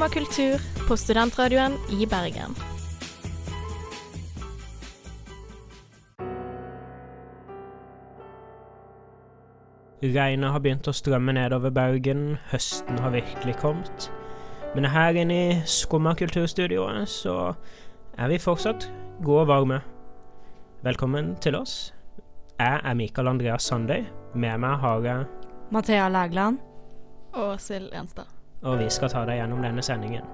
Skumma kultur på studentradioen i Bergen. Regnet har begynt å strømme nedover Bergen, høsten har virkelig kommet. Men her inne i Skumma kulturstudioet så er vi fortsatt gode og varme. Velkommen til oss. Jeg er Mikael Andreas Sandøy. Med meg har jeg Mathea Lægland. Og Sild Enstad. Og vi skal ta deg gjennom denne sendingen.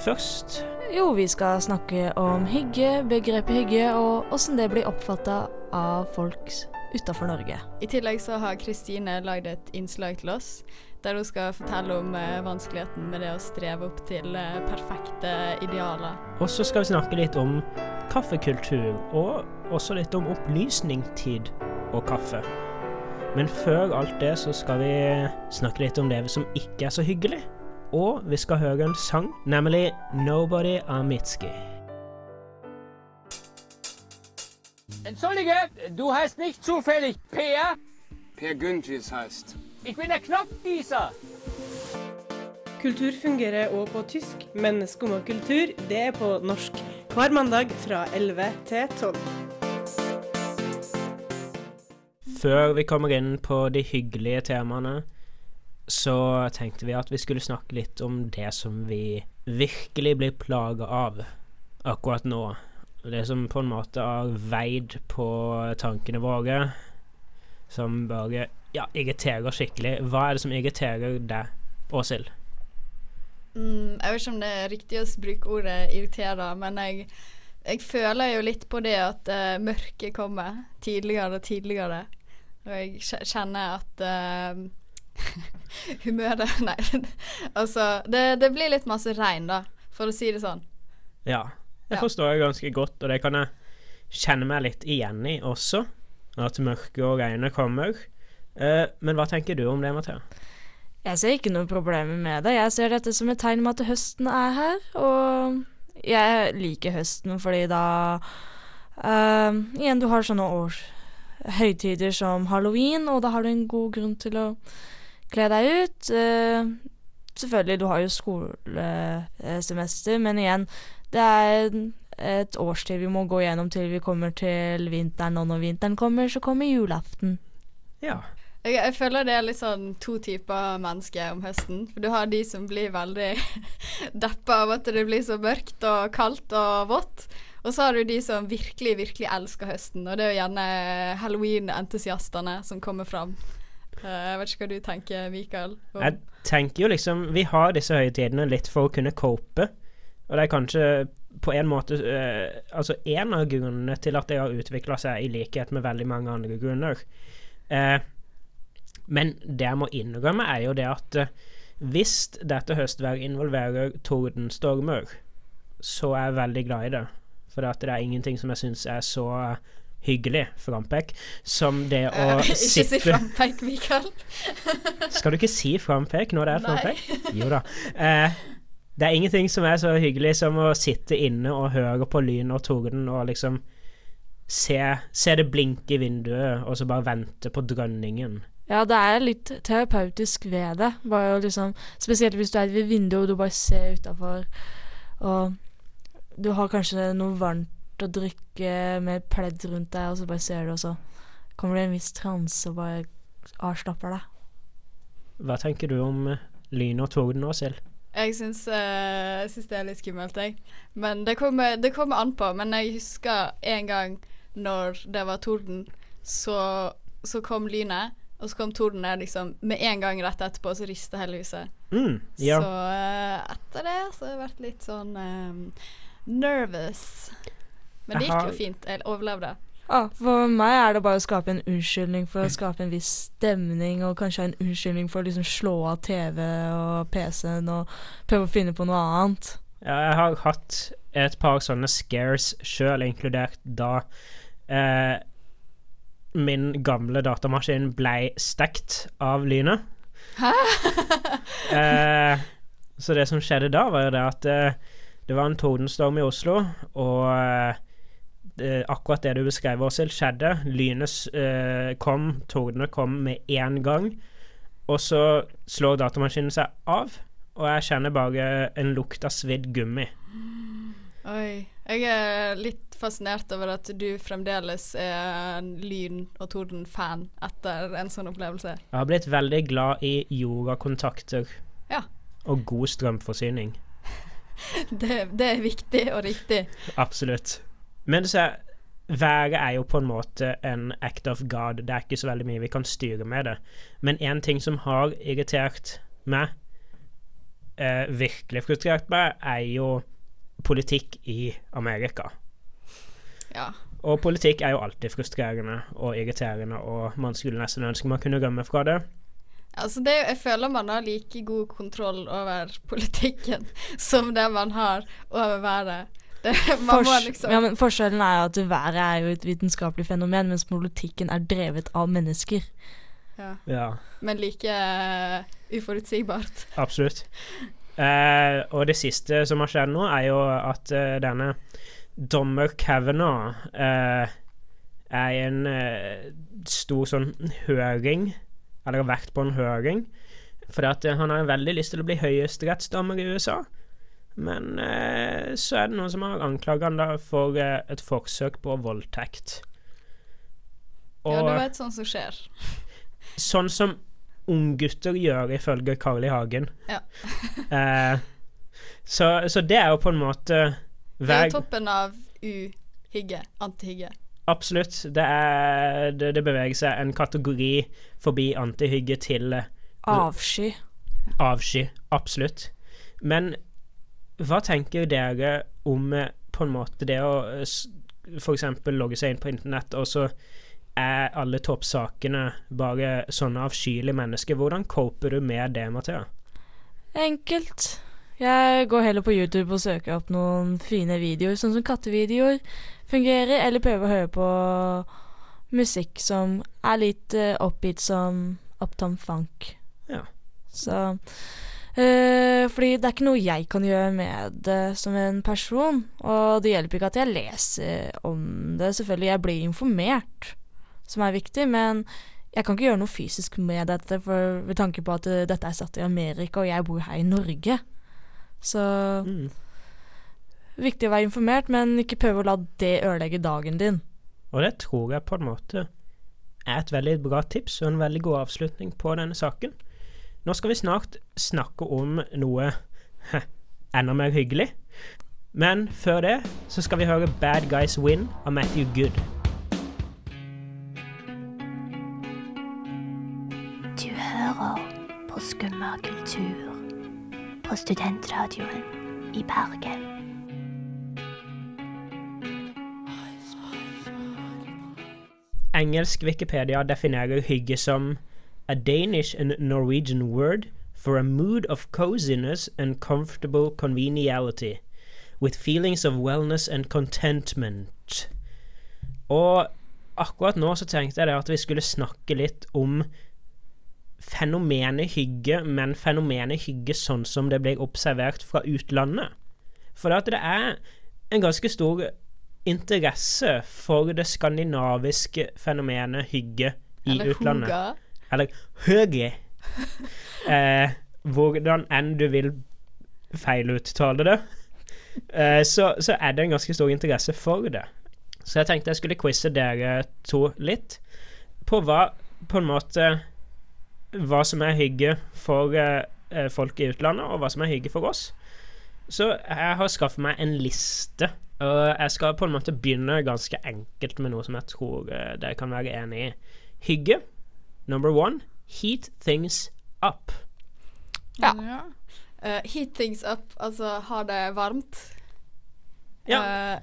Først Jo, vi skal snakke om hygge, begrepet hygge, og åssen det blir oppfatta av folk utafor Norge. I tillegg så har Kristine lagd et innslag til oss der hun skal fortelle om eh, vanskeligheten med det å streve opp til eh, perfekte idealer. Og så skal vi snakke litt om kaffekultur, og også litt om opplysningstid og kaffe. Men før alt det så skal vi snakke litt om det som ikke er så hyggelig. Og vi skal høre en sang, nemlig 'Nobody' av Mitski. Entschuldige, du heißt nicht zufällig Per? Per Güntjes heißt. Ich bin der Knopfgießer. Kultur fungerer òg på tysk, men Skumma kultur, det er på norsk. Hver mandag fra 11 til 12. Før vi kommer inn på de hyggelige temaene, så tenkte vi at vi skulle snakke litt om det som vi virkelig blir plaga av akkurat nå. Det som på en måte har veid på tankene våre, som bare ja, irriterer skikkelig. Hva er det som irriterer deg, Åshild? Mm, jeg vet ikke om det er riktig å bruke ordet irritere, men jeg, jeg føler jo litt på det at uh, mørket kommer tidligere og tidligere. Og jeg kjenner at uh, humøret Nei, altså det, det blir litt masse regn, da, for å si det sånn. Ja, jeg Ja. forstår det ganske godt, og det kan jeg kjenne meg litt igjen i også. At mørket og regnet kommer. Uh, men hva tenker du om det, Mathea? Jeg ser ikke noen problemer med det. Jeg ser dette som et tegn med at høsten er her, og jeg liker høsten fordi da uh, Igjen, du har sånne år høytider som halloween, og da har du en god grunn til å kle deg ut. Eh, selvfølgelig, du har jo skolesemester, men igjen, det er et årstid vi må gå gjennom til vi kommer til vinteren, og når vinteren kommer, så kommer julaften. Ja. Jeg, jeg føler det er litt sånn to typer mennesker om høsten. For du har de som blir veldig deppa av at det blir så mørkt og kaldt og vått. Og så har du de som virkelig, virkelig elsker høsten, og det er jo gjerne halloween-entusiastene som kommer fram. Eh, Jeg vet ikke hva du tenker, Mikael? om- Jeg tenker jo liksom Vi har disse høytidene litt for å kunne cope. Og det er kanskje på en måte uh, Altså en av grunnene til at det har utvikla seg, i likhet med veldig mange andre grunner. Uh, men det jeg må innrømme, er jo det at uh, hvis dette høstværet involverer tordenstormer, så er jeg veldig glad i det. For det er ingenting som jeg syns er så hyggelig, frampek, som det å uh, Ikke si frampek, Mikael. Skal du ikke si frampek når det er frampek? Jo da. Eh, det er ingenting som er så hyggelig som å sitte inne og høre på lyn og torden og liksom se, se det blinke i vinduet, og så bare vente på drønningen. Ja, det er litt terapeutisk ved det. Bare liksom Spesielt hvis du er ved vinduet og du bare ser utafor, og du har kanskje noe varmt å drikke med pledd rundt deg, og så bare ser du, og så kommer du i en viss transe og bare avslapper deg. Hva tenker du om eh, lyn og torden nå, Sild? Jeg syns, uh, syns det er litt skummelt, jeg. Men det kommer, det kommer an på. Men jeg husker en gang når det var torden, så, så kom lynet. Og så kom tordenen liksom med en gang rett etterpå, og så rista hele huset. Mm, ja. Så uh, etter det så har det vært litt sånn eh, nervous. Men det gikk jo fint. Jeg overlevde. Ah, for meg er det bare å skape en unnskyldning for å skape en viss stemning, og kanskje en unnskyldning for å liksom slå av TV og PC-en og prøve å finne på noe annet. Ja, jeg har hatt et par sånne scares sjøl, inkludert da eh, min gamle datamaskin blei stekt av lynet. Hæ? Eh, så det som skjedde da, var jo det at eh, det var en tordenstorm i Oslo, og eh, det, akkurat det du beskrev, Åshild, skjedde. Lynet eh, kom, tordene kom med én gang, og så slår datamaskinen seg av, og jeg kjenner bare en lukt av svidd gummi. Oi. Jeg er litt fascinert over at du fremdeles er lyn- og torden-fan etter en sånn opplevelse. Jeg har blitt veldig glad i jordakontakter Ja. og god strømforsyning. Det, det er viktig og riktig. Absolutt. Men så været er jo på en måte en act of God. Det er ikke så veldig mye vi kan styre med det. Men en ting som har irritert meg, eh, virkelig frustrert meg, er jo politikk i Amerika. Ja. Og politikk er jo alltid frustrerende og irriterende, og man skulle nesten ønske man kunne rømme fra det. Altså det, jeg føler man har like god kontroll over politikken som det man har over været. Det, man må Fors- liksom ja, men forskjellen er jo at været er jo et vitenskapelig fenomen, mens politikken er drevet av mennesker. ja. Ja. Men like uh, uforutsigbart. Absolutt. Uh, og det siste som har skjedd nå, er jo at uh, denne dommer Kavanaugh eh, er i en stor sånn høring, eller har vært på en høring, For eh, han har veldig lyst til å bli høyesterettsdommer i USA. Men eh, så er det noen som har anklaget han da for eh, et forsøk på voldtekt. ja, du vet sånn som skjer. Sånn som unggutter gjør, ifølge Carl I. Hagen. Ja. Eh, så, så det er jo på en måte Det er toppen av uhygge. Antihygge. Absolutt. Det, er, det, det beveger seg en kategori forbi antihygge til eh, Avsky. avsky. Absolutt. Men hva tenker dere om eh, på en måte det å f.eks. for eksempel logge seg inn på internett, og så er alle toppsakene bare sånne avskyelige mennesker. Hvordan coper du med det, Mathea? Enkelt. Jeg går heller på YouTube og søker opp noen fine videoer, sånn som kattevideoer fungerer, eller prøve å høre på musikk som er litt uh, oppgitt som Uptown Funk. Ja. Så uh, Fordi det er ikke noe jeg kan gjøre med det som en person. Og det hjelper ikke at jeg leser om det. Selvfølgelig, jeg blir informert, som er viktig, men jeg kan ikke gjøre noe fysisk med dette, for ved tanke på at uh, dette er satt i Amerika, og jeg bor her i Norge. Så Viktig å være informert, men ikke prøve å la det ødelegge dagen din. Og det tror jeg på en måte er et veldig bra tips og en veldig god avslutning på denne saken. Nå skal vi snart snakke om noe heh, enda mer hyggelig. Men før det så skal vi høre Bad Guys Win av Matthew Good. Du hører på Skumma kultur på studentradioen i Bergen. Engelsk Wikipedia definerer hygge som a Danish and Norwegian word for a mood of coziness and comfortable conveniality, with feelings of wellness and contentment. Og akkurat nå så tenkte jeg at vi skulle snakke litt om fenomenet hygge, men fenomenet hygge sånn som det blir observert fra utlandet. For det er en ganske stor interesse for det skandinaviske fenomenet hygge i Eller utlandet. Huga. Eller høge. eh, hvordan enn du vil feiluttale det, eh, så, så er det en ganske stor interesse for det. Så jeg tenkte jeg skulle quize dere to litt på hva på en måte hva som er hygge for eh, folk i utlandet, og hva som er hygge for oss. Så jeg har skaffet meg en liste, og jeg skal på en måte begynne ganske enkelt med noe som jeg tror eh, dere kan være enig i. Hygge. Number one. Heat things up. Ja. Eh, heat things up, altså ha det varmt. Ja. Uh,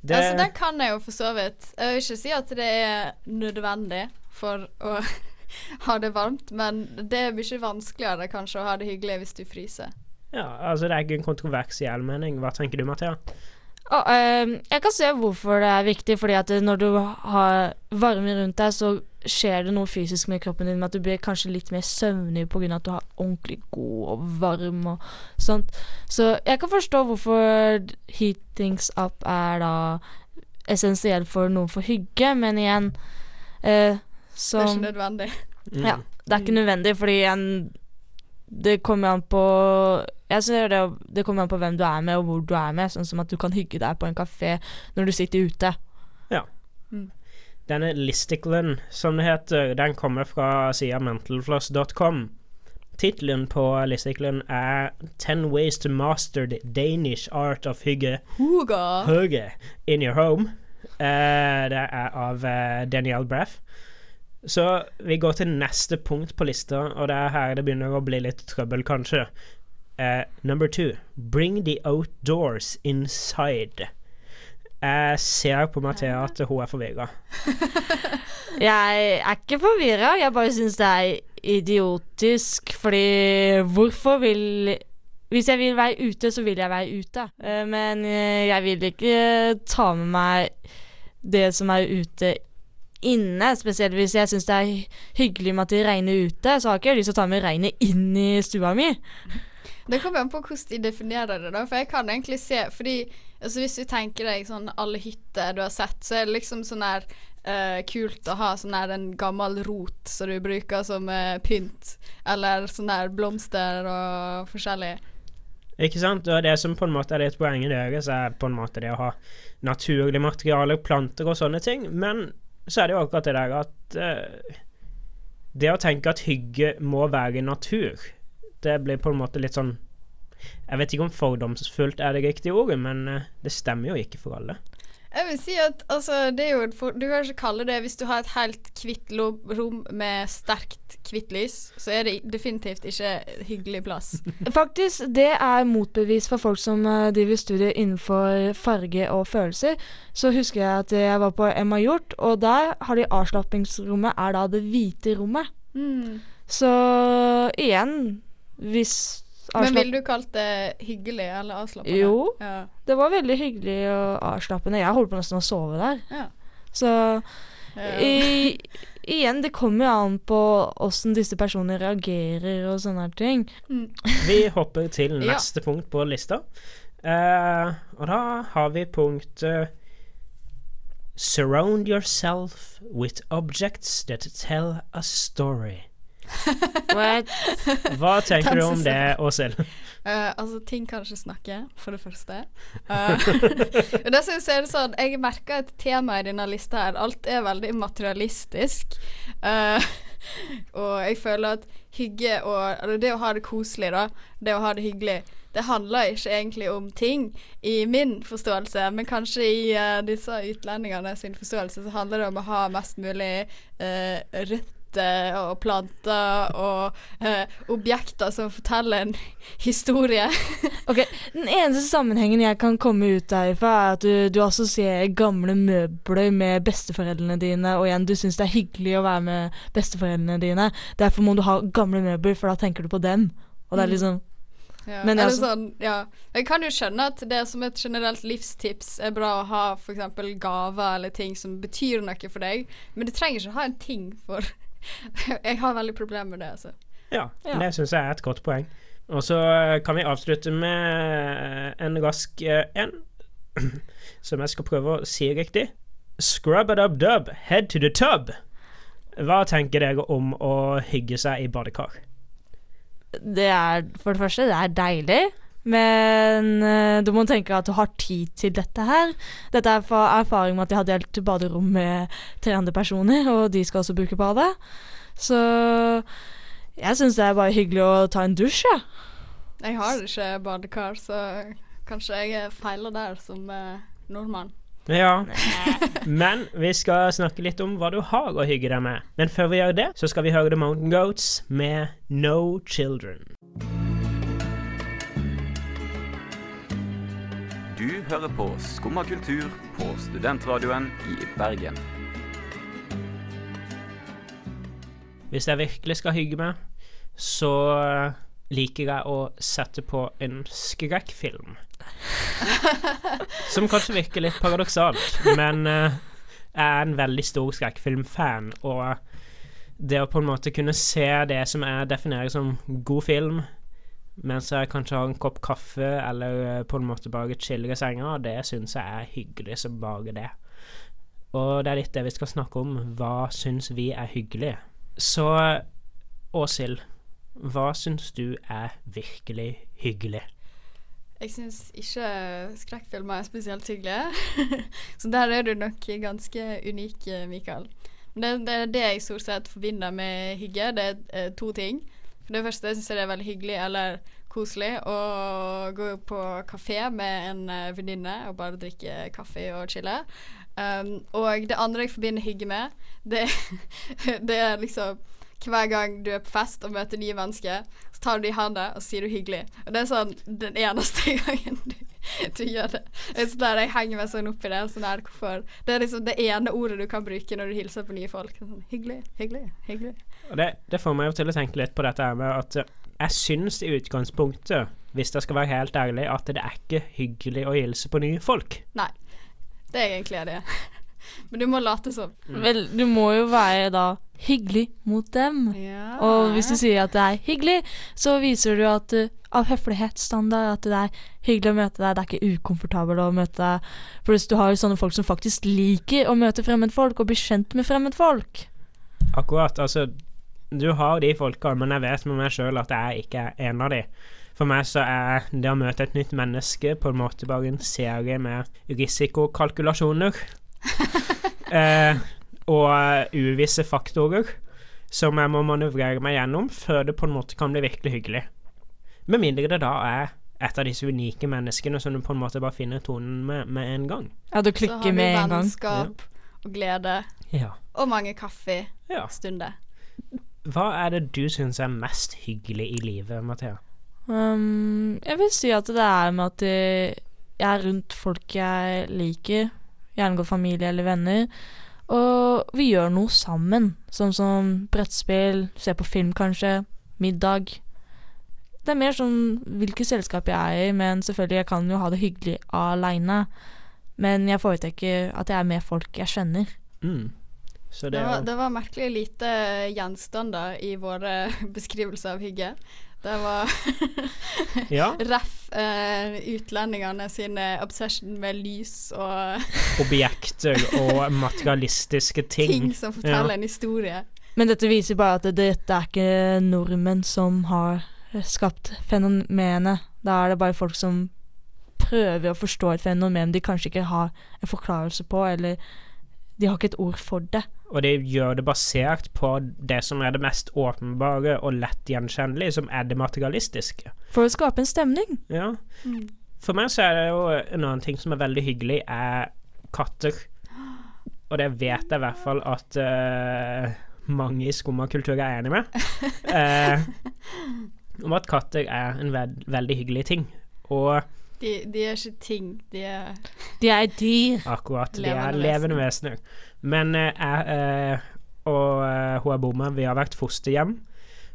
Det, Altså, den kan jeg jo for så vidt. Jeg vil ikke si at det er nødvendig for å ha det varmt, men det er mye vanskeligere kanskje å ha det hyggelig hvis du fryser. ja, altså, det er ikke en kontroversiell mening. Hva tenker du, Mathea? Og, ehm, jeg kan se hvorfor det er viktig, fordi at når du har varme rundt deg, så skjer det noe fysisk med kroppen din, med at du blir kanskje litt mer søvnig pga. at du har ordentlig god og varm og sånt. Så jeg kan forstå hvorfor heat things up er da essensielt for noen for hygge, men igjen eh, Det er ikke nødvendig. ja, det er ikke nødvendig, fordi en, det kommer an på Jeg synes det, det kommer an på hvem du er med, og hvor du er med. Sånn som at du kan hygge deg på en kafé når du sitter ute. Ja. Denne listiclen, som det heter, den kommer fra sida mentalfloss.com. Tittelen på listiclen er 'Ten ways to master the Danish art of hygge'. Huga. Hygge in your home. Uh, det er av uh, Danielle Braff. Så vi går til neste punkt på lista, og det er her det begynner å bli litt trøbbel, kanskje. Uh, number two. Bring the outdoors inside. Jeg ser på Mathea at hun er forvirra. Jeg er ikke forvirra, jeg bare syns det er idiotisk, fordi hvorfor vil Hvis jeg vil være ute, så vil jeg være ute. Eh, Men eh, jeg vil ikke ta med meg det som er ute inne. Spesielt hvis jeg syns det er hyggelig med at det regner ute, så har ikke jeg lyst til å ta med regnet inn i stua mi. Det kommer an på hvordan de definerer det, da. For jeg kan egentlig se Fordi altså, hvis du tenker deg sånn alle hytter du har sett, så er det liksom sånn her uh, kult å ha sånn her en gammel rot som du bruker som uh, pynt. Eller sånn her blomster og forskjellig. Ikke sant? Og det som på en måte er litt poenget deres, er på en måte det å ha naturlige materialer, planter og sånne ting. Men så er det jo akkurat det der at eh, Det å tenke at hygge må være natur, det blir på en måte litt sånn Jeg vet ikke om fordomsfullt er det riktige ordet, men eh, det stemmer jo ikke for alle. Jeg vil si at altså, det er jo for, Du kan ikke kalle det Hvis du har et helt hvitt rom med sterkt hvitt lys, så er det definitivt ikke hyggelig plass. Faktisk, det er motbevis for folk som uh, driver studier innenfor farge og følelser. Så husker jeg at jeg var på Emma Hjort, og der har de avslappingsrommet er da det hvite rommet. Mm. Så igjen, hvis Men ville du kalt det hyggelig eller avslappende? Jo. Ja. Det var veldig hyggelig og avslappende. Jeg holdt på nesten å sove der. Ja. Så Ja. i, igjen, det kommer jo an på åssen disse personene reagerer og sånne ting. Vi hopper til Ja. neste punkt på lista. uh, og da har vi punktet Surround yourself with objects that tell a story. What? Hva tenker du om det, Åshild? Uh, altså, ting kan ikke snakke, for det første. Uh, og synes Jeg er sånn Jeg merker et tema i denne lista her. Alt er veldig materialistisk. Uh, og jeg føler at hygge og Eller det å ha det koselig, da. Det å ha det hyggelig. Det handler ikke egentlig om ting, i min forståelse, men kanskje i uh, disse utlendingene sin forståelse, så handler det om å ha mest mulig uh, røtter og planter og eh, objekter som forteller en historie. Ok, Den eneste sammenhengen jeg kan komme ut derfra, er at du, du assosierer gamle møbler med besteforeldrene dine, og igjen, du syns det er hyggelig å være med besteforeldrene dine. Derfor må du ha gamle møbler, for da tenker du på dem. Og det er Mm. liksom Ja, Men altså- sånn, ja. Jeg kan jo skjønne at det som et generelt livstips er bra å ha f.eks. gaver eller ting som betyr noe for deg, men du trenger ikke ha en ting for Jeg har veldig problemer med det, altså. Ja, Ja. det det syns jeg er et godt poeng. Og så eh, kan vi avslutte med en rask eh, en, som jeg skal prøve å si riktig. Scrub-a-dub-dub, head to the tub. Hva tenker dere om å hygge seg i badekar? Det er for det første, det er deilig. Men eh, du må tenke at du har tid til dette her. Dette er fra erfaring med at jeg har delt baderom med tre andre personer, og de skal også bruke badet. Så jeg syns det er bare hyggelig å ta en dusj, jeg. Jeg har ikke badekar, så kanskje jeg feiler der som eh, nordmann. Ja, men vi skal snakke litt om hva du har å hygge deg med. Men før vi gjør det, så skal vi høre The Mountain Goats med No Children. Du hører på Skumma kultur på studentradioen i Bergen. Hvis jeg virkelig skal hygge meg, så liker jeg å sette på en skrekkfilm. Som kanskje virker litt paradoksalt, men eh, jeg er en veldig stor skrekkfilmfan, og det å på en måte kunne se det som jeg definerer som god film, mens jeg kanskje har en kopp kaffe eller eh, på en måte bare chiller i senga, det syns jeg er hyggelig som bare det. Og det er litt det vi skal snakke om. Hva syns vi er hyggelig? Så Åshild, hva syns du er virkelig hyggelig? Jeg syns ikke skrekkfilmer er spesielt hyggelige. så der er du nok ganske unik, Mikael. Men det, det er det jeg stort sett forbinder med hygge. Det er eh, to ting. For det første syns jeg det er veldig hyggelig eller koselig å gå på kafé med en uh, venninne og bare drikke kaffe og chille. Um, og det andre jeg forbinder hygge med, det, det er liksom hver gang du er på fest og møter nye mennesker, så tar du dem i hånda og sier du 'hyggelig'. Og det er sånn den eneste gangen du, du gjør det. Sånn der Jeg henger meg sånn opp i det. Sånn der, hvorfor Det er liksom det ene ordet du kan bruke når du hilser på nye folk. Sånn, hyggelig, hyggelig, hyggelig. Det, det får meg jo til å tenke litt på dette her med at eh, jeg syns i utgangspunktet, hvis jeg skal være helt ærlig, at det er ikke hyggelig å hilse på nye folk. Nei. Det er egentlig det. Men du må late som. Vel, du må jo være da hyggelig mot dem. Ja. Og hvis du sier at det er hyggelig, så viser du at uh, av høflighetsstandard at det er hyggelig å møte deg. Det er ikke ukomfortabelt å møte deg. For hvis du har jo sånne folk som faktisk liker å møte fremmedfolk og bli kjent med fremmedfolk. Akkurat. Altså, du har de folka, men jeg vet med meg sjøl at jeg ikke er en av de. For meg så er det å møte et nytt menneske på en måte bare en serie med risikokalkulasjoner. eh, og uvisse faktorer som jeg må manøvrere meg gjennom før det på en måte kan bli virkelig hyggelig. Med mindre det da er et av disse unike menneskene som du på en måte bare finner tonen med med en gang. Ja, du klikker med en gang. Så har vi vennskap og glede Ja. og mange kaffe Ja. stunder. Hva er det du syns er mest hyggelig i livet, Mathea? Um, jeg vil si at det er med at eh, jeg er rundt folk jeg liker, gjerne går familie eller venner, og vi gjør noe sammen, sånn som brettspill, se på film kanskje, middag. Det er mer sånn hvilket selskap jeg er i, men selvfølgelig, jeg kan jo ha det hyggelig aleine. Men jeg foretrekker at jeg er med folk jeg kjenner. Mm. Så det Det var, det var merkelig lite gjenstander i våre beskrivelser av hygge. Det var Ja. ref eh, utlendingene sine obsession med lys og objekter og materialistiske ting. ting som forteller Ja. en historie. Men dette viser bare at det, dette er ikke nordmenn som har skapt fenomenet. Da er det bare folk som prøver å forstå et fenomen de kanskje ikke har en forklarelse på, eller de har ikke et ord for det. Og de gjør det basert på det som er det mest åpenbare og lett gjenkjennelige, som er det materialistiske. For å skape en stemning. Ja. For meg så er det jo en annen ting som er veldig hyggelig, er katter. Og det vet jeg i hvert fall at uh, mange i skumma kultur er enig med. uh, om at katter er en ve veldig hyggelig ting. Og De, de er ikke ting, de er De er dyr. Akkurat. De Levende er levende vesener. Men eh, jeg eh, og eh, hun jeg bor med, vi har vært fosterhjem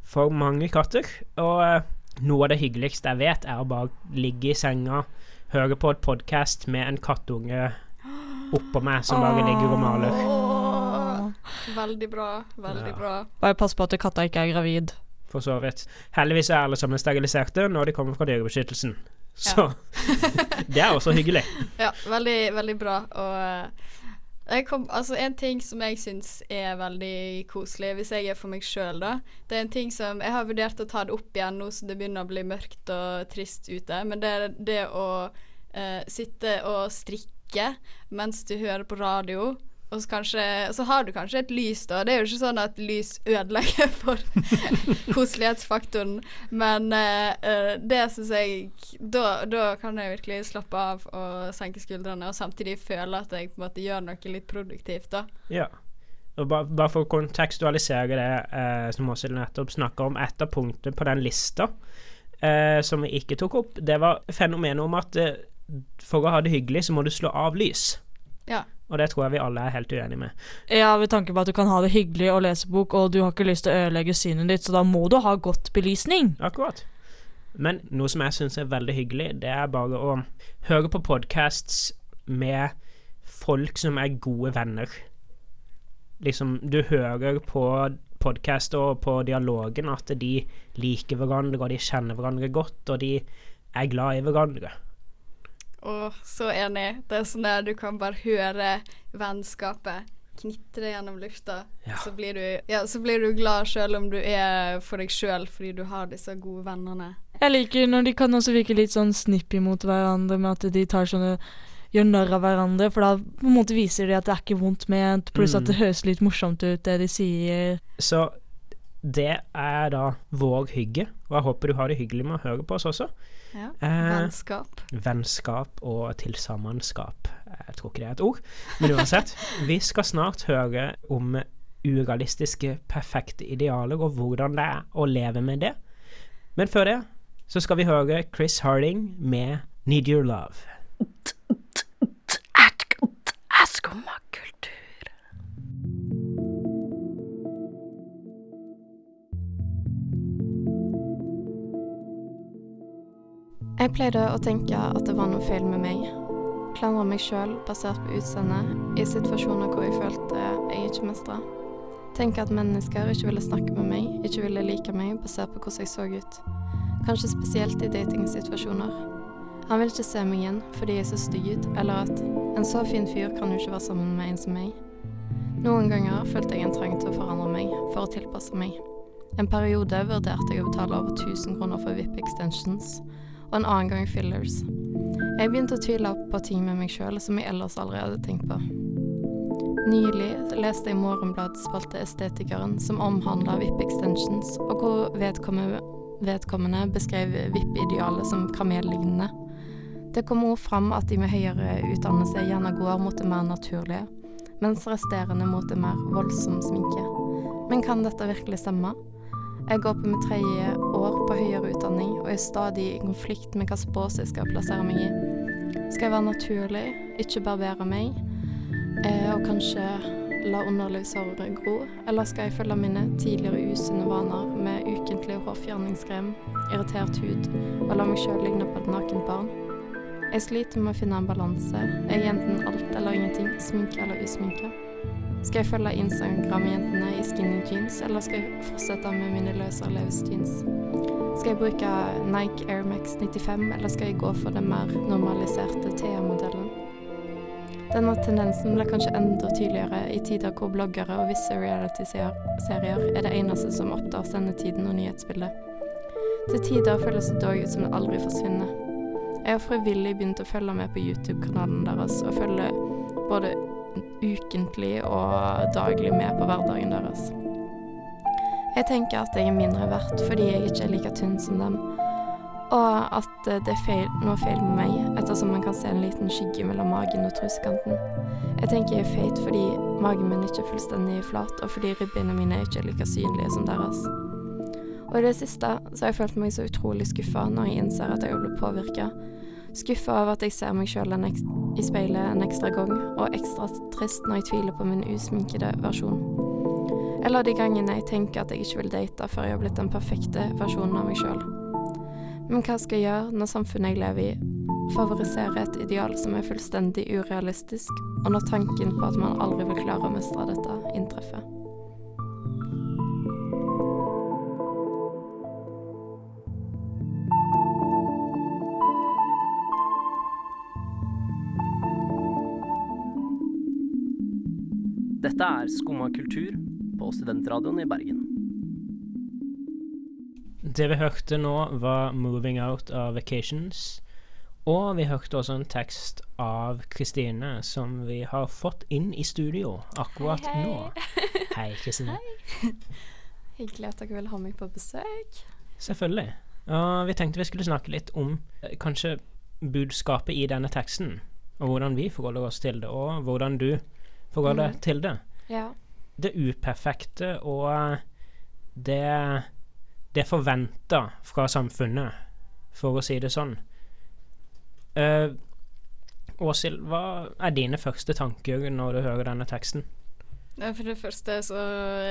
for mange katter. Og eh, noe av det hyggeligste jeg vet, er å bare ligge i senga, høre på et podkast med en kattunge oppå meg som bare ligger og maler. Veldig bra. Veldig Ja. bra. Bare pass på at katta ikke er gravid. For så vidt. Heldigvis er alle sammen steriliserte når de kommer fra Dyrebeskyttelsen. Så det er også hyggelig. Ja, veldig, veldig bra. Og kom, altså en ting som jeg syns er veldig koselig, hvis jeg er for meg sjøl, da Det er en ting som Jeg har vurdert å ta det opp igjen nå som det begynner å bli mørkt og trist ute, men det er det å eh, sitte og strikke mens du hører på radio. Og så, kanskje, så har du kanskje et lys, da. Det er jo ikke sånn at lys ødelegger for koselighetsfaktoren, men eh, det syns jeg da, da kan jeg virkelig slappe av og senke skuldrene, og samtidig føle at jeg på en måte gjør noe litt produktivt, da. Ja. Og bare, bare for å kontekstualisere det eh, som Åshild nettopp snakka om, et av punktene på den lista eh, som vi ikke tok opp, det var fenomenet om at eh, for å ha det hyggelig, så må du slå av lys. Ja. Og det tror jeg vi alle er helt uenige med. Ja, ved tanke på at du kan ha det hyggelig å lese bok, og du har ikke lyst til å ødelegge synet ditt, så da må du ha godt belysning. Akkurat. Men noe som jeg syns er veldig hyggelig, det er bare å høre på podcasts med folk som er gode venner. Liksom, du hører på podcaster og på dialogen at de liker hverandre, og de kjenner hverandre godt, og de er glad i hverandre. Å, så enig. Det er sånn der du kan bare høre vennskapet knitre gjennom lufta. Ja. Så, blir du, ja, så blir du glad sjøl om du er for deg sjøl, fordi du har disse gode vennene. Jeg liker når de kan også virke litt sånn snippy mot hverandre, med at de tar sånne gjør narr av hverandre, for da på en måte viser de at det er ikke vondt ment, pluss at Mm. det høres litt morsomt ut, det de sier. Så det er da vår hygge, og jeg håper du har det hyggelig med å høre på oss også. Ja. Eh, Vennskap. Vennskap og tilsammenskap. Jeg tror ikke det er et ord, men uansett. vi skal snart høre om urealistiske, perfekte idealer, og hvordan det er å leve med det. Men før det så skal vi høre Chris Harding med Need Your Love. Jeg pleide å tenke at det var noe feil med meg. Klandre meg sjøl basert på utseendet i situasjoner hvor jeg følte jeg ikke mestra. Tenke at mennesker ikke ville snakke med meg, ikke ville like meg basert på hvordan jeg så ut. Kanskje spesielt i datingsituasjoner. Han vil ikke se meg igjen fordi jeg så stygg eller at en så fin fyr kan jo ikke være sammen med en som meg. Noen ganger følte jeg en trang til å forandre meg for å tilpasse meg. En periode vurderte jeg å betale over 1000 kroner for VIP extensions, og en annen gang fillers. Jeg begynte å tvile på ting med meg sjøl som jeg ellers aldri hadde tenkt på. Nylig leste jeg Morgenbladets spalte Estetikeren, som omhandla VIP extensions, og hvor vedkommende, vedkommende beskrev VIP-idealet som kamellignende. Det kom også fram at de med høyere utdannelse gjerne går mot det mer naturlige, mens resterende mot det mer voldsom sminke. Men kan dette virkelig stemme? Jeg går på mitt tredje år på høyere utdanning og er stadig i konflikt med hvilken bås jeg skal plassere meg i. Skal jeg være naturlig, ikke barbere meg, eh, og kanskje la underlivshåret gro? Eller skal jeg følge mine tidligere usunne vaner med ukentlig hårfjerningskrem, irritert hud og la meg sjøl ligne på et nakent barn? Jeg sliter med å finne en balanse. Jeg er enten alt eller ingenting, sminke eller usminke. Skal jeg følge Instagram-jentene i skinny jeans, eller skal jeg fortsette med mine løse levis-jeans? Skal jeg bruke Nike Air Max 95, eller skal jeg gå for den mer normaliserte Thea-modellen? Denne tendensen ble kanskje enda tydeligere i tider hvor bloggere og visse reality-serier er det eneste som opptar sendetiden og nyhetsbildet. Til tider føles det dog ut som det aldri forsvinner. Jeg har frivillig begynt å følge med på YouTube-kanalen deres, og følge både ukentlig og daglig med på hverdagen deres. Jeg tenker at jeg er mindre verdt fordi jeg ikke er like tynn som dem, og at det er feil, noe feil med meg, ettersom man kan se en liten skygge mellom magen og trusekanten. Jeg tenker jeg er feit fordi magen min ikke er fullstendig flat, og fordi ribbeina mine ikke er like synlige som deres. Og i det siste så har jeg følt meg så utrolig skuffa når jeg innser at jeg har blitt påvirka. Skuffa over at jeg ser meg sjøl i speilet en ekstra gang, og ekstra trist når jeg tviler på min usminkede versjon. Eller de gangene jeg tenker at jeg ikke vil date før jeg har blitt den perfekte versjonen av meg sjøl. Men hva skal jeg gjøre når samfunnet jeg lever i, favoriserer et ideal som er fullstendig urealistisk, og når tanken på at man aldri vil klare å mestre dette, inntreffer? Dette er Skumma kultur på Studentradioen i Bergen. Det vi hørte nå, var 'Moving Out of Vacations'. Og vi hørte også en tekst av Kristine som vi har fått inn i studio akkurat Hei, hei. nå. Hei, Kristine. Hyggelig at dere vil ha meg på besøk. Selvfølgelig. Og vi tenkte vi skulle snakke litt om eh, kanskje budskapet i denne teksten, og hvordan vi forholder oss til det, og hvordan du forholder deg mm. til det. Ja. Det uperfekte og det det forventa fra samfunnet, for å si det sånn. Uh, Åshild, hva er dine første tanker når du hører denne teksten? For det første så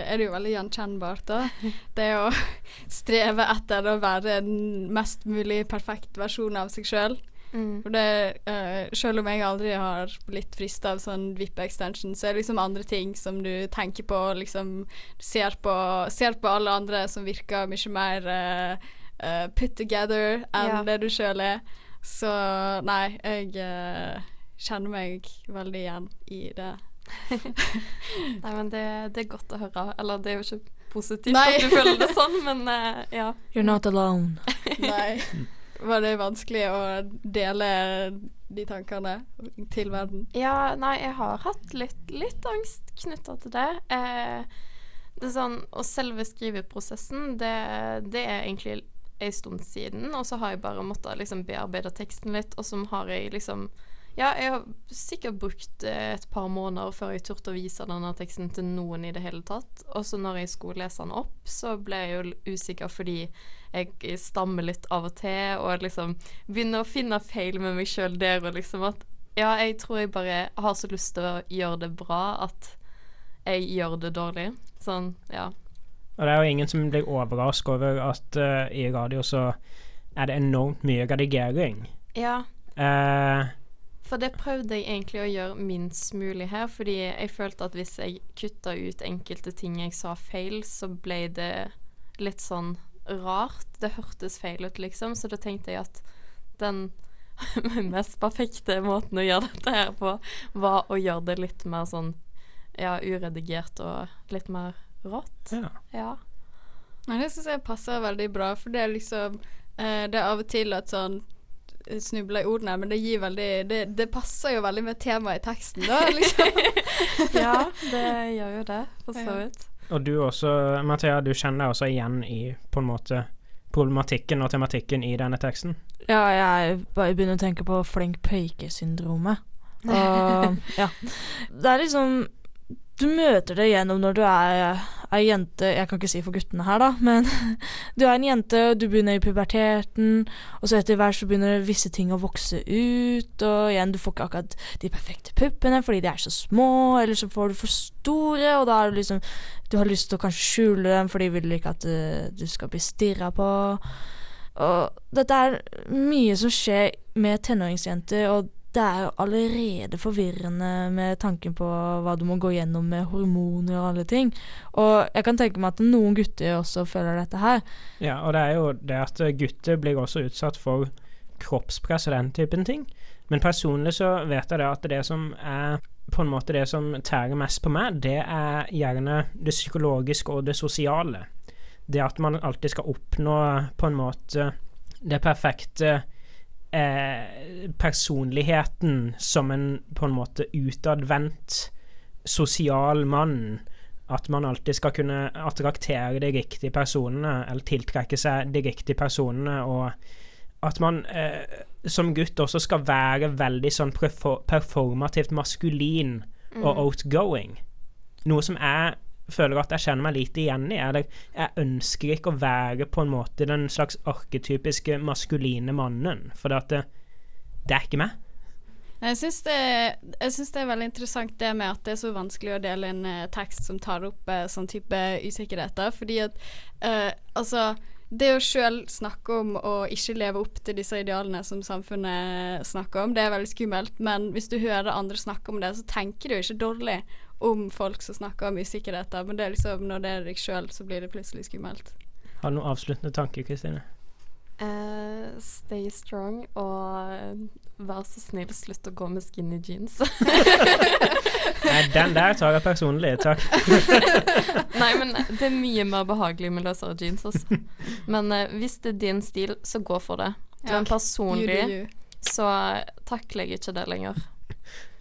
er det jo veldig gjenkjennbart, da. Det å streve etter å være en mest mulig perfekt versjon av seg sjøl. Mm. For det, uh, selv om jeg aldri har blitt frista av sånn VIP-extension, så er det liksom andre ting som du tenker på, liksom ser på, ser på alle andre som virker mye mer uh, uh, put together enn Ja. det du sjøl er. Så nei, jeg kjenner meg veldig igjen i det. Nei, men det, det er godt å høre. Eller det er jo ikke positivt Nei. at du føler det sånn, men ja. You're not alone. Nei. Var det vanskelig å dele de tankene til verden? Ja, nei, jeg har hatt litt, litt angst knytta til det. Eh, det sånn, Og selve skriveprosessen, det, det er egentlig en stund siden. Og så har jeg bare måttet liksom bearbeide teksten litt, og så har jeg liksom Ja, jeg har sikkert brukt eh, et par måneder før jeg turte å vise denne teksten til noen i det hele tatt. Og så når jeg skulle lese den opp, så ble jeg jo usikker fordi jeg stammer litt av og til, og liksom begynner å finne feil med meg sjøl der, og liksom at Ja, jeg tror jeg bare har så lyst til å gjøre det bra at jeg gjør det dårlig. Sånn, ja. Og det er jo ingen som blir overrasket over at uh, i radio så er det enormt mye redigering. Ja. Eh, For det prøvde jeg egentlig å gjøre minst mulig her, fordi jeg følte at hvis jeg kutta ut enkelte ting jeg sa feil, så ble det litt sånn rart. Det hørtes feil ut, liksom, så da tenkte jeg at den mest perfekte måten å gjøre dette her på, var å gjøre det litt mer sånn ja, uredigert og litt mer rått. Ja. ja. Men det syns jeg passer veldig bra, for det er liksom eh, Det er av og til at sånn snubler i ordene, men det gir veldig det, det passer jo veldig med temaet i teksten, da, liksom. ja, det gjør jo det, for så vidt. og du også, Mathea, du kjenner deg også igjen i på en måte problematikken og tematikken i denne teksten? Ja, jeg bare begynner å tenke på flink pøyke-syndromet. Og ja. Det er liksom Du møter det gjennom når du er ei jente Jeg kan ikke si for guttene her, da, men du er en jente, og du begynner i puberteten, og så etter hvert så begynner visse ting å vokse ut, og igjen, du får ikke akkurat de perfekte puppene fordi de er så små, eller så får du for store, og da er du liksom Du har lyst til å kanskje skjule dem fordi du vil ikke at eh, du skal bli stirra på. Og dette er mye som skjer med tenåringsjenter, og det er jo allerede forvirrende med tanken på hva du må gå gjennom med hormoner og alle ting. Og jeg kan tenke meg at noen gutter også føler dette her. Ja, og det er jo det at gutter blir også utsatt for kroppspress og den typen ting. Men personlig så vet jeg det at det som er på en måte det som tærer mest på meg, det er gjerne det psykologiske og det sosiale. Det at man alltid skal oppnå på en måte det perfekte eh, personligheten som en på en måte utadvendt sosial mann. At man alltid skal kunne attraktere de riktige personene, eller tiltrekke seg de riktige personene, og at man eh, som gutt også skal være veldig sånn performativt maskulin og Mm. outgoing. Noe som jeg føler at jeg kjenner meg lite igjen i. Eller jeg ønsker ikke å være på en måte den slags arketypiske maskuline mannen, for det, det er ikke meg. Jeg syns det, det er veldig interessant det med at det er så vanskelig å dele en eh, tekst som tar opp eh, sånn type usikkerheter, fordi at eh, altså det å sjøl snakke om å ikke leve opp til disse idealene som samfunnet snakker om, det er veldig skummelt, men hvis du hører andre snakke om det, så tenker du ikke dårlig om folk som snakker om usikkerheter, men det er liksom når det er deg sjøl, så blir det plutselig skummelt. Har du noen avsluttende tanker, Kristine? Uh, stay strong og vær så snill, slutt å gå med skinny jeans. Nei, den der tar jeg personlig, takk. Nei, men det er mye mer behagelig med løsere jeans, altså. Men uh, hvis det er din stil, så gå for det. Ja, Men personlig you do så takler jeg ikke det lenger.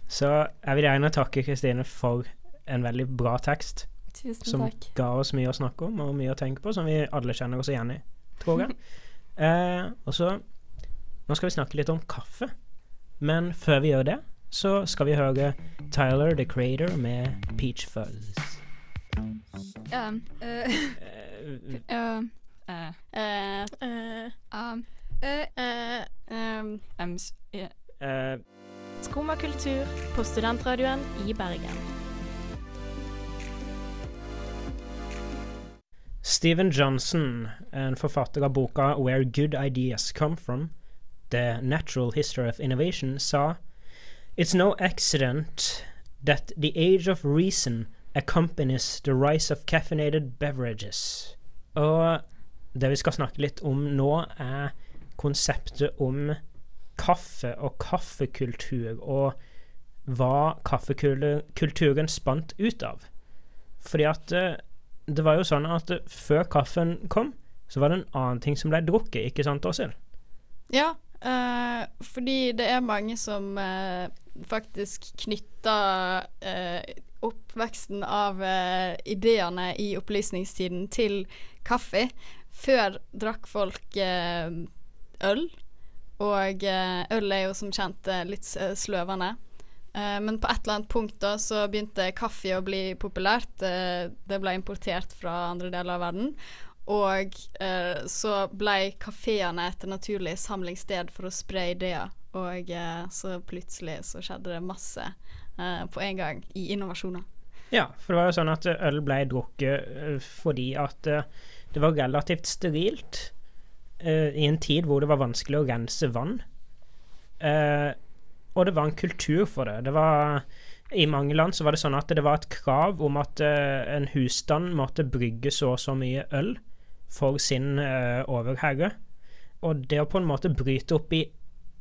Så jeg vil gjerne takke Kristine for en veldig bra tekst. Tusen som takk. ga oss mye å snakke om og mye å tenke på, som vi alle kjenner oss igjen i, tror jeg. eh, og så Nå skal vi snakke litt om kaffe, men før vi gjør det, så skal vi høre Tyler the Creator med Peach Fuzz. Um, uh, um, uh, Eh, uh, um, uh, uh, um, Skumma kultur på studentradioen i Bergen. Steven Johnson, en forfatter av boka 'Where Good Ideas Come From', The Natural History of Innovation, sa It's no accident that the age of reason accompanies the rise of caffeinated beverages. Og det vi skal snakke litt om nå, er konseptet om kaffe og kaffekultur, og hva kaffekulturen spant ut av. Fordi at eh, det var jo sånn at før kaffen kom, så var det en annen ting som ble drukket, ikke sant, Åshild? Ja, eh, fordi det er mange som eh, faktisk knytter eh, oppveksten av eh, ideene i opplysningstiden til kaffe. Før drakk folk eh, øl, og eh, øl er jo som kjent eh, litt eh, sløvende. Men på et eller annet punkt da så begynte kaffe å bli populært. Det ble importert fra andre deler av verden. Og så ble kafeene et naturlig samlingssted for å spre ideer. Og så plutselig så skjedde det masse på en gang i innovasjoner. Ja, for det var jo sånn at øl ble drukket fordi at det var relativt sterilt eh, i en tid hvor det var vanskelig å rense vann. Uh, og det var en kultur for det. Det var I mange land så var det sånn at det var et krav om at eh, en husstand måtte brygge så og så mye øl for sin overherre. Og det å på en måte bryte opp i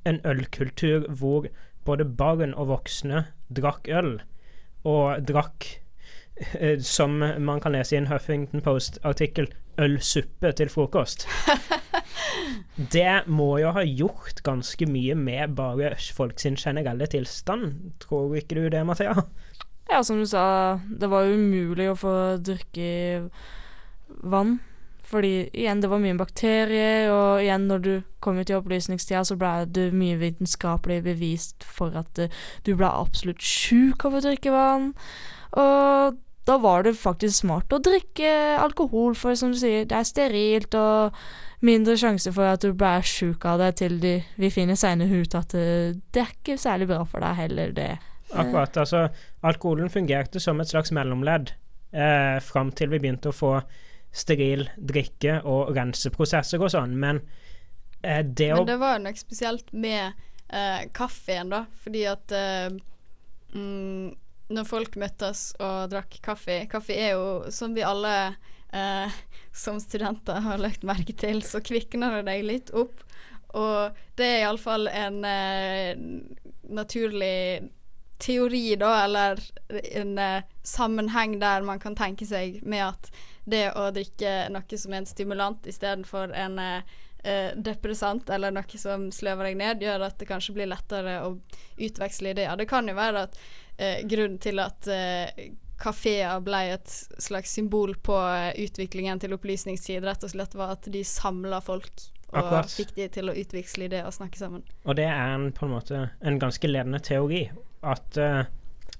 en ølkultur hvor både barn og voksne drakk øl, og drakk, som man kan lese i en Huffington Post-artikkel, ølsuppe til frokost. Det må jo ha gjort ganske mye med bare folk sin generelle tilstand. Tror ikke du det, Mathea? Ja, som du sa, det var umulig å få drikke vann. Fordi igjen, det var mye bakterier, og igjen, når du kom ut i opplysningstida, så ble det mye vitenskapelig bevist for at eh, du ble absolutt sjuk av å drikke vann. Og da var det faktisk smart å drikke alkohol, for som du sier, det er sterilt og mindre sjanse for at du blir sjuk av det, til de, vi finner seinere ut at eh, det er ikke særlig bra for deg heller, det. Akkurat. Altså, alkoholen fungerte som et slags mellomledd eh, fram til vi begynte å få steril drikke og renseprosesser og sånn, men eh, det å Men det var jo nok spesielt med eh, kaffen, da, fordi at eh, mm, når folk møttes og drakk kaffe Kaffe er jo, som vi alle eh, som studenter har lagt merke til, så kvikner det deg litt opp. Og det er iallfall en eh, naturlig teori, da, eller en eh, sammenheng der man kan tenke seg med at det å drikke noe som er en stimulant istedenfor en eh, eh, depressant eller noe som sløver deg ned, gjør at det kanskje blir lettere å utveksle ideer. Det kan jo være at eh, grunnen til at eh, kafeer ble et slags symbol på eh, utviklingen til opplysningstid, rett og slett var at de samla folk og Akkurat. fikk de til å utveksle ideer og snakke sammen. Og det er en, på en måte en ganske ledende teori. At uh,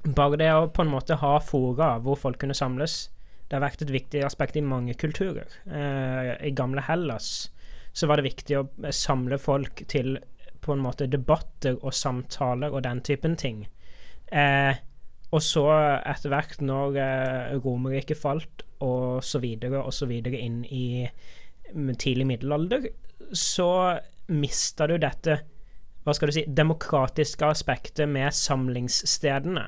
bare det å på en måte ha fora hvor folk kunne samles, det har vært et viktig aspekt i mange kulturer. Uh, I gamle Hellas så var det viktig å samle folk til på en måte debatter og samtaler og den typen ting. Eh, og så etter hvert, når eh, Romerriket falt, og så videre og så videre inn i tidlig middelalder, så mista du dette hva skal du si, demokratiske aspektet med samlingsstedene.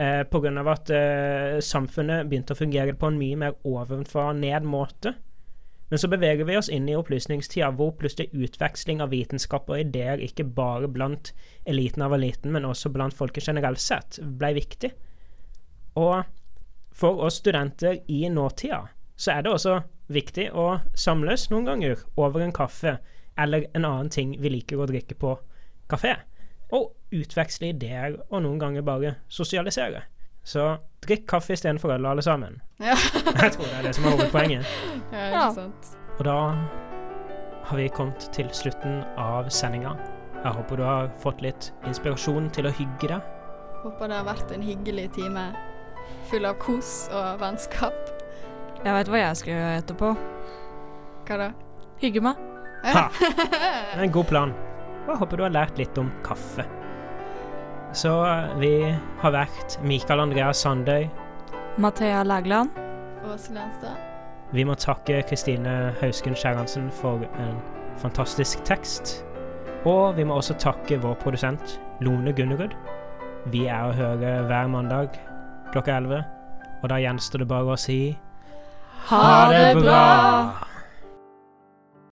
Eh, av at eh, samfunnet begynte å fungere på en mye mer ovenfra-ned-måte. Men så beveger vi oss inn i opplysningstida, hvor plutselig utveksling av vitenskap og ideer, ikke bare blant eliten av eliten, men også blant folket generelt sett, ble viktig. Og for oss studenter i nåtida, så er det også viktig å samles noen ganger over en kaffe eller en annen ting vi liker å drikke på kafé. Og utveksle ideer, og noen ganger bare sosialisere. Så drikk kaffe istedenfor øl, alle sammen. Ja. Jeg tror det er det som er hovedpoenget. Ja, ikke sant. Og da har vi kommet til slutten av sendinga. Jeg håper du har fått litt inspirasjon til å hygge deg. Håper det har vært en hyggelig time full av kos og vennskap. Jeg vet hva jeg skal gjøre etterpå. Hva da? Hygge meg. Ha! Det er en god plan. Og jeg håper du har lært litt om kaffe. Så vi har vært Mikael Andreas Sandøy. Mathea Lægland. Åse Lenstad. Vi må takke Kristine Hausken Skjæransen for en fantastisk tekst. Og vi må også takke vår produsent Lone Gunnerud. Vi er å høre hver mandag klokka 11. Og da gjenstår det bare å si Ha det bra!